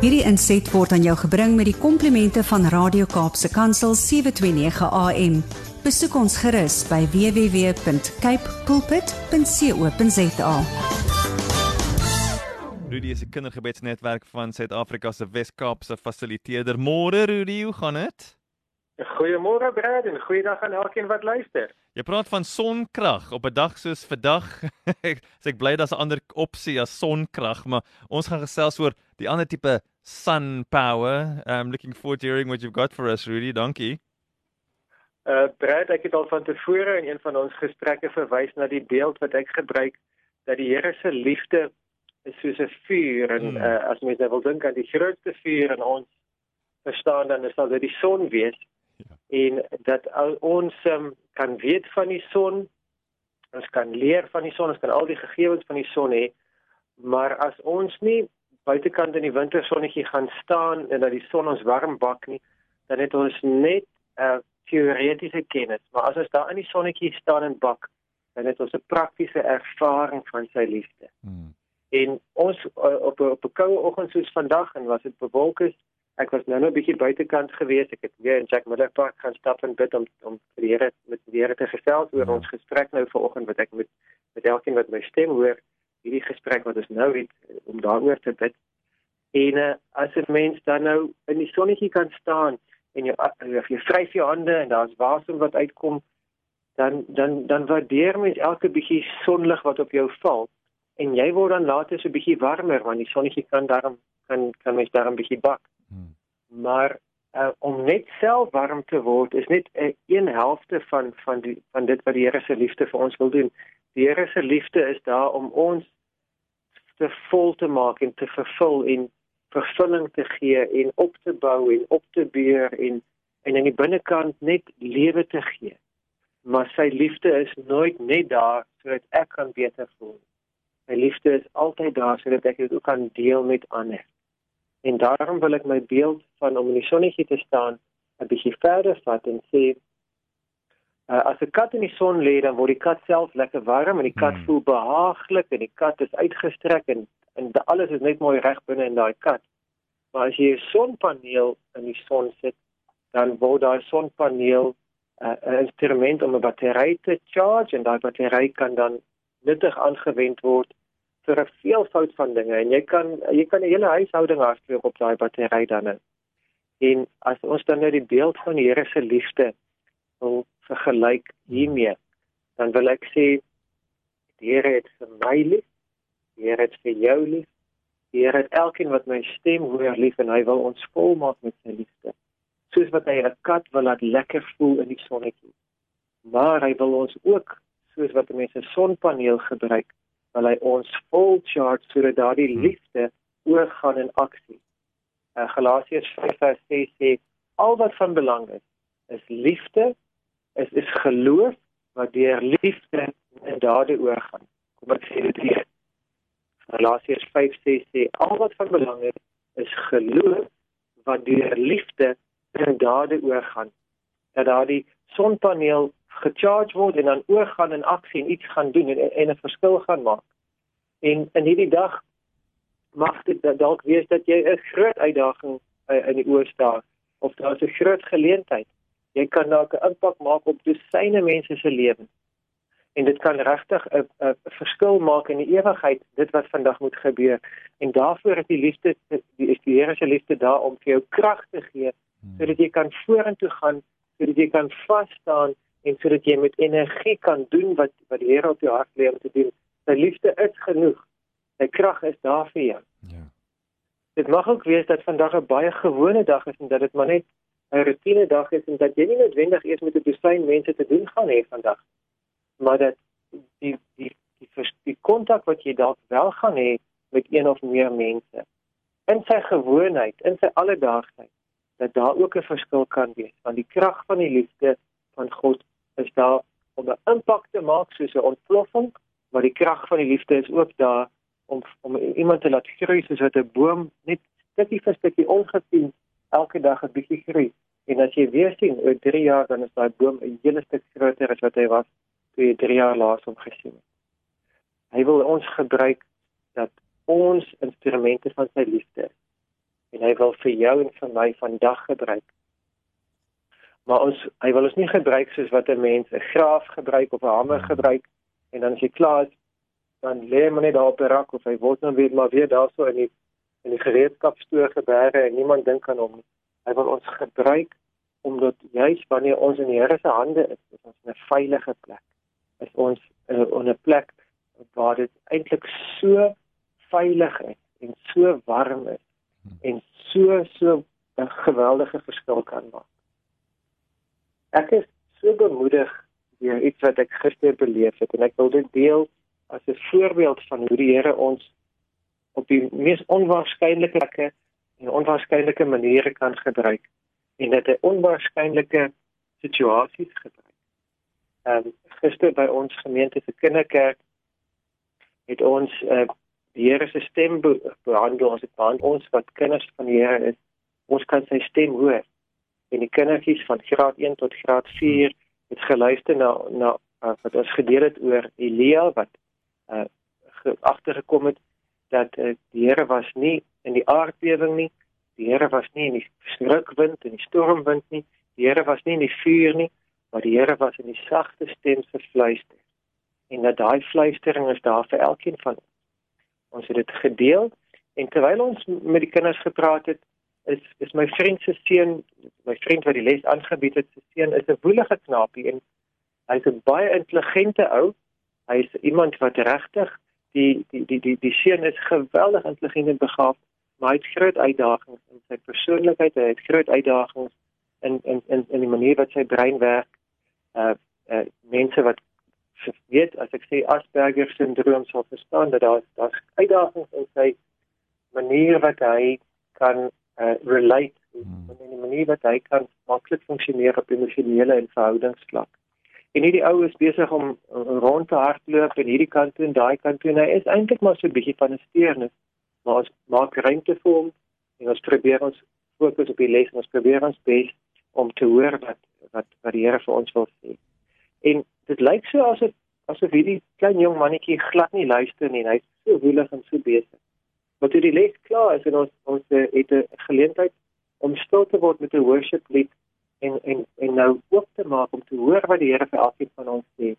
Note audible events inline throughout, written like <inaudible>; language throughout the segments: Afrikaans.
Hierdie inset word aan jou gebring met die komplimente van Radio Kaapse Kansel 729 AM. Besoek ons gerus by www.cape pulpit.co.za. Rudy is 'n kindergebedsnetwerk van Suid-Afrika se Wes-Kaapse fasiliteerder. Môre Rudy, hoe gaan dit? Goeiemôre Brad en goeiedag aan elkeen wat luister. Jy praat van sonkrag op 'n dag soos vandag. <laughs> ek sê ek bly daar's 'n ander opsie as sonkrag, maar ons gaan gesels oor die ander tipe sun power. I'm looking forward to hearing what you've got for us Rudy. Dankie. Uh Brad, ek het al van tevore in een van ons gesprekke verwys na die beeld wat ek gebruik dat die Here se liefde is soos 'n vuur en hmm. uh, as mens nou wil dink aan die grootste vuur in ons verstaan dan is dit die son wees en dat ons um, kan weet van die son ons kan leer van die son ons kan al die gegevens van die son hê maar as ons nie buitekant in die wintersonnetjie gaan staan en dat die son ons warm bak nie dan het ons net 'n uh, teoretiese kennis maar as ons daar in die sonnetjie staan en bak dan het ons 'n praktiese ervaring van sy liefde hmm. en ons uh, op op 'n koue oggend soos vandag en was dit bewolk is ek was nou net 'n bietjie buitekant gewees. Ek het weer in Jack Miller Park gaan stap en bid om om vir die Here met die Here te gesels oor ja. ons gesprek nou vanoggend wat ek met met elkeen wat my stem hoor, hierdie gesprek wat ons nou het om daaroor te bid. En uh, as 'n mens dan nou in die sonnetjie kan staan en jy of jy vryf jou hande en daar's wasem wat uitkom, dan dan dan waardeer mens elke bietjie sonlig wat op jou val en jy word dan later so 'n bietjie warmer want die sonnetjie kan daarom kan kan mens daarom bietjie bak. Hmm. Maar uh, om net self warm te word is net 'n uh, een helfte van van die van dit wat die Here se liefde vir ons wil doen. Die Here se liefde is daar om ons te vol te maak en te vervul en vervulling te gee en op te bou en op te beur en en aan die binnekant net lewe te gee. Maar sy liefde is nooit net daar sodat ek kan beter voel. Sy liefde is altyd daar sodat ek dit ook kan deel met ander. En daarom wil ek my beeld van om in die sonnetjie te staan 'n bietjie verder vat en sê uh, as 'n kat in die son lê dan word die kat self lekker warm en die kat hmm. voel behaaglik en die kat is uitgestrek en en alles is net mooi reg binne in daai kat. Maar as jy 'n sonpaneel in die son sit, dan word daai sonpaneel uh, 'n instrument om 'n battery te charge en daai battery kan dan nuttig aangewend word vir 'n veelvoud van dinge en jy kan jy kan 'n hele huishouding hardloop op daai battery dan in. En as ons dan nou die beeld van die Here se liefde wil vergelyk hiermee, dan wil ek sê die Here het vir my lief, die Here het vir jou lief, die Here het elkeen wat my stem hoor lief en hy wil ons volmaak met sy liefde. Soos wat hy 'n kat wil laat lekker voel in die sonnetjie. Maar hy wil ons ook soos wat mense 'n sonpaneel gebruik wil hy ons vol charge sodat daardie liefde oorgaan in aksie. Uh, Galasiërs 5:6 sê al wat van belang is is liefde, is is geloof wat deur liefde in dade oorgaan. Kom ek sê dit weer. Galasiërs 5:6 sê al wat van belang is is geloof wat deur liefde in dade oorgaan. Dat daardie sonpaneel gecharge word en dan oorgaan in aksie en iets gaan doen en, en 'n verskil gaan maak. En in hierdie dag mag dit dalk wees dat jy 'n groot uitdaging uh, in die oë staar of daar's 'n groot geleentheid. Jy kan dalk 'n impak maak op dosyne mense se lewens. En dit kan regtig 'n 'n verskil maak in die ewigheid, dit wat vandag moet gebeur. En daarvoor is die liefde die is die Here se liefde daar om vir jou krag te gee hmm. sodat jy kan vorentoe gaan, sodat jy kan vas staan en sodat jy met energie kan doen wat wat die Here op jou hart lê om te doen. Sy liefde is genoeg. Sy krag is daar vir jou. Ja. Dit mag ook wees dat vandag 'n baie gewone dag is en dat dit maar net 'n rutine dag is en dat jy nie noodwendig eers met 'n dosyn mense te doen gaan hê vandag. Maar dat die die die die kontak wat jy dalk wel gaan hê met een of meer mense in sy gewoonheid, in sy alledaagsheid, dat daar ook 'n verskil kan wees want die krag van die liefde van God is daar om 'n impak te maak soos 'n ontploffing, maar die krag van die liefde is ook daar om om iemand te laat groei soos wat 'n boom net stukkie vir stukkie ongesien elke dag 'n bietjie groei. En as jy weer sien oor 3 jaar dan is daai boom 'n hele stuk groter as wat hy was toe jy 3 jaar laas hom gesien het. Hy wil ons gebruik dat ons instrumente van sy liefde en hy wil vir jou en vir my vandag gebruik. Maar ons hy wil ons nie gebruik soos wat 'n mens 'n graaf gebruik of 'n hamer gebruik en dan as jy klaar is dan lê hy net daar op die rak of hy word nou weer maar weer daarso in die in die gereedskapstoer geberge en niemand dink aan hom nie. Hy wil ons gebruik omdat juis wanneer ons in die Here se hande is, is ons in 'n veilige plek. Is ons uh, op 'n plek waar dit eintlik so veilig is en so warm is en so so 'n geweldige verskil kan maak. Ek is so bemoedig deur iets wat ek gister beleef het en ek wil dit deel as 'n voorbeeld van hoe die Here ons op die mees onwaarskynlike plekke en onwaarskynlike maniere kan gebruik en dit 'n onwaarskynlike situasies gebruik. Ehm um, gister by ons gemeente se kinderkerk het ons uh, die Here se stem be behandel. Ons het behandel ons wat kinders van die Here is ons kan sy stem hoor. En die kindertjies van graad 1 tot graad 4 het geluister na na uh, wat ons gedeel het oor Elia wat uh, agtergekom het dat uh, die Here was nie in die aardbewing nie die Here was nie in die skrikwind en die stormwind nie die Here was nie in die vuur nie maar die Here was in die sagte stem se fluister en dat daai fluistering is daar vir elkeen van ons. Ons het dit gedeel en terwyl ons met die kinders gepraat het is is my vriend se seun my vriend wat die les aangebied het se seun is 'n woelige knapie en hy's 'n baie intelligente ou. Hy's iemand wat regtig die die die die die seun is geweldig intelligent en begaafd maar hy het groot uitdagings in sy persoonlikheid hy het groot uitdagings in in in in die manier wat sy brein werk uh uh mense wat weet as ek sê Asperger syndroom sal verstaan dat daar daar's uitdagings in sy manier wat hy kan uh, relate hmm. in 'n manier wat hy kan maklik funksioneer op emosionele en verhoudingsvlak. En hierdie ou is besig om rond te hardloop en hierdie kant toe en daai kant toe en hy is eintlik maar so 'n bietjie van 'n steernis. Maar ons maak ruimte vir hom en ons probeer ons fokus op die les en ons probeer ons bes om te hoor wat wat wat die Here vir ons wil sê. En dit lyk so asof asof hierdie klein jong mannetjie glad nie luister nie en hy's so woelig en so besig. Maar toe die les klaar is en ons ons uh, het 'n geleentheid om stil te word met 'n worship lied en en en nou oop te maak om te hoor wat die Here vir elkeen van ons sê.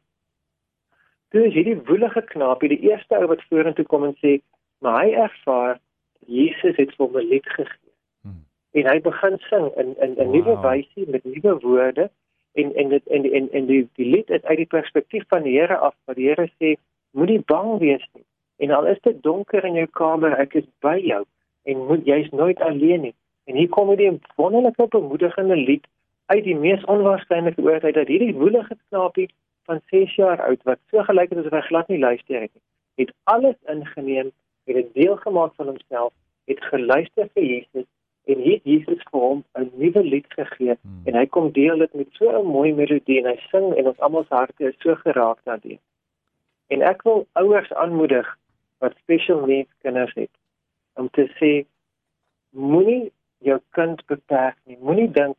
Toe is hierdie woelige knaapie die eerste ou wat vorentoe kom en sê, "Maar hy ervaar Jesus het vir hom 'n lied gegee." Hmm. En hy begin sing in in 'n wow. nuwe wysie met nuwe woorde en en dit en en en die die lied is uit die perspektief van die Here af wat die Here sê moenie bang wees nie en al is dit donker in jou kamer ek is by jou en moet jy's nooit alleen nie en hier kom hierdie wonderlike bemoedigende lied uit die mees onwaarskynlike oortyd dat hierdie woelige knaapie van 6 jaar oud wat so gelyk het asof hy glad nie luister het nie het alles ingeneem het 'n deel gemaak van homself het geluister vir Jesus en hier Jesus vir hom 'n nuwe lied gegee hmm. en hy kom deel dit met so 'n mooi melodie en hy sing en ons almal se harte is so geraak daardie. En ek wil ouers aanmoedig wat special needs kinders het om te sê moenie jou kind beperk nie. Moenie dink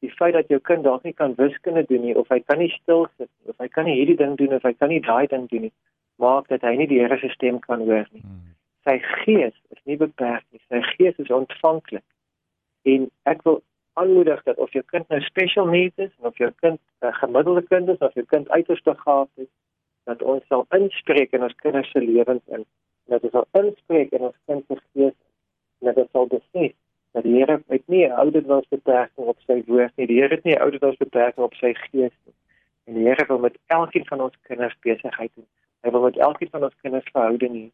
die feit dat jou kind dalk nie kan wiskunde doen nie of hy kan nie stil sit nie of hy kan nie hierdie ding doen of hy kan nie daai ding doen nie maak dat hy nie die Here se stem kan hoor nie. Hmm sy gees is nie beperk nie. Sy gees is ontvanklik. En ek wil aanmoedig dat of jou kind nou special needs is of jou kind 'n gemiddelde kind is of jou kind uiters begaafd is, dat ons sal inspreek in ons kinders se lewens in. Dat ons sal inspreek in ons kind se gees en dat ons sal besef dat die Here het nie 'n ouderdomsbeperking op sy woord nie. Die Here het nie 'n ouderdomsbeperking op sy gees nie. En die Here wil met elkeen van ons kinders besigheid doen. Hy wil met elkeen van ons kinders verhouding hê.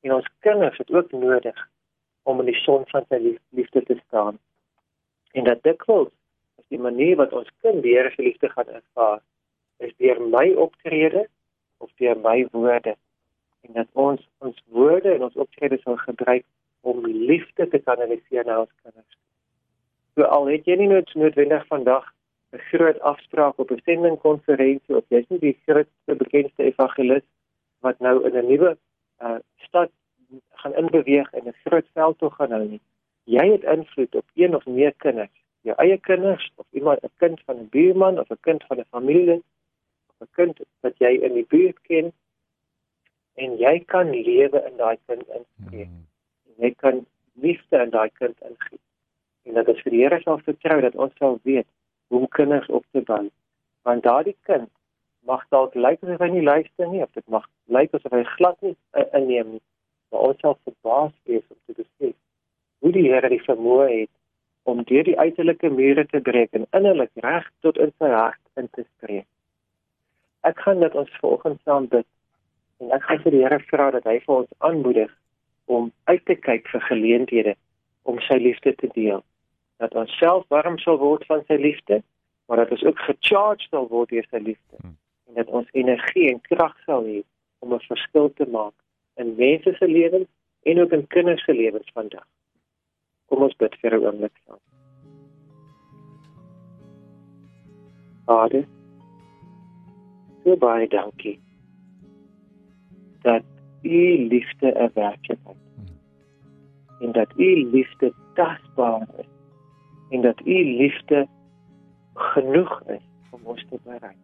En ons kinders het ook nodig om in die son van sy liefde te staan. En dat dikwels is die manier wat ons kind die Here se liefde gaan ervaar, is deur my optrede of deur my woorde. En dat ons ons woorde en ons optrede sal gebruik om liefde te kanaliseer na ons kinders. So al het jy nie noodwendig vandag 'n groot afspraak op 'n sendingkonferensie of jy's nie die grootste bekendste evangelis wat nou in 'n nuwe uh, stad gaan inbeweeg en 'n groot veldtog gaan hou nie. Jy het invloed op een of meer kinders, jou eie kinders of iemand 'n kind van 'n buurman of 'n kind van 'n familie of 'n kind wat jy in die buurt ken en jy kan lewe in daai kind inspreek. Mm. Jy kan liefde in daai kind ingee. En dat ons vir die Here sal vertrou dat ons sal weet hoe om kinders op te bou. Want daardie kind mag dalk lyk asof hy nie luister nie, of dit mag lyk asof hy glad nie uh, inneem nie. Maar ons sal verbaas wees om te besef hoe die Here die vermoë het om deur die uiterlike mure te breek en innerlik reg tot in sy hart in te spreek. Ek gaan dit ons volgens saam bid en ek gaan vir die Here vra dat hy vir ons aanmoedig om uit te kyk vir geleenthede om sy liefde te deel. Dat ons self warm sal word van sy liefde, maar dat ons ook gecharged sal word deur sy liefde. Hmm. En dat ons energie en krag sal hê om 'n verskil te maak in mense se lewens en ook in kinders se lewens vandag. Kom ons bid vir 'n oomblik saam. Vader, so baie dankie dat u liefde 'n werklikheid en dat u liefde tasbaar is en dat u liefde genoeg is om ons te bereik.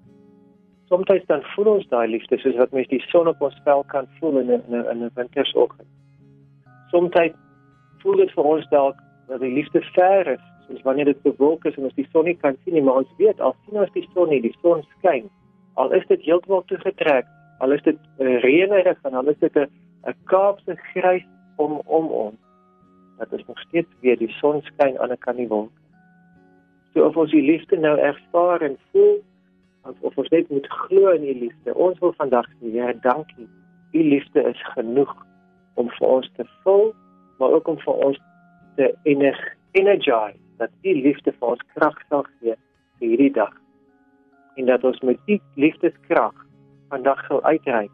Soms dan voel ons daai liefde soos wat mens die son op ons vel kan voel in 'n in 'n wintersoggend. Soms voel dit vir ons dalk dat die liefde ver is, soos wanneer dit bewolk is en ons die son nie kan sien nie, maar ons weet al sien ons die son nie, die son skyn. Al is dit heeltemal toegetrek, al is dit uh, reënerig en al is dit 'n 'n Kaapse grys om om ons dat ons nog steeds weer die son skyn aan 'n kan die wolk. So of ons die liefde nou ervaar en voel of, of ons net moet glo in die liefde. Ons wil vandag sê, Here, dankie. U liefde is genoeg om vir ons te vul, maar ook om vir ons te energize dat u liefde vir ons krag sal gee vir hierdie dag. En dat ons met u liefdeskrag vandag sal uitreik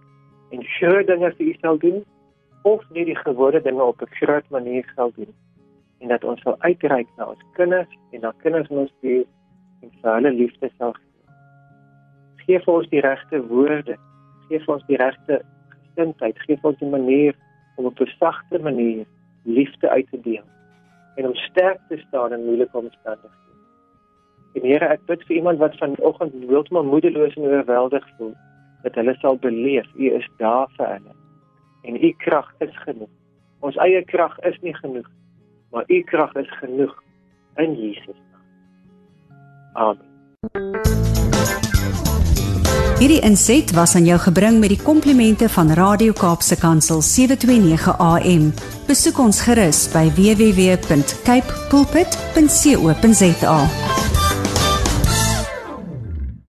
en groot dinge vir u sal doen of net die gewone dinge op 'n groot manier sal doen en dat ons sal uitreik na ons kinders en na kinders in ons buurt en vir hulle liefde sal gee. Gee vir ons die regte woorde, gee vir ons die regte gesindheid, gee vir ons 'n manier om op 'n sagte manier liefde uit te deel en om sterk te staan in moeilike omstandighede. En Here, ek bid vir iemand wat vanoggend heeltemal moedeloos en oorweldig voel dat hulle sal beleef u is daar vir hulle en u krag is genoeg. Ons eie krag is nie genoeg, maar u krag is genoeg in Jesus. Amen. Hierdie inset was aan jou gebring met die komplimente van Radio Kaapse Kansel 729 AM. Besoek ons gerus by www.cape pulpit.co.za.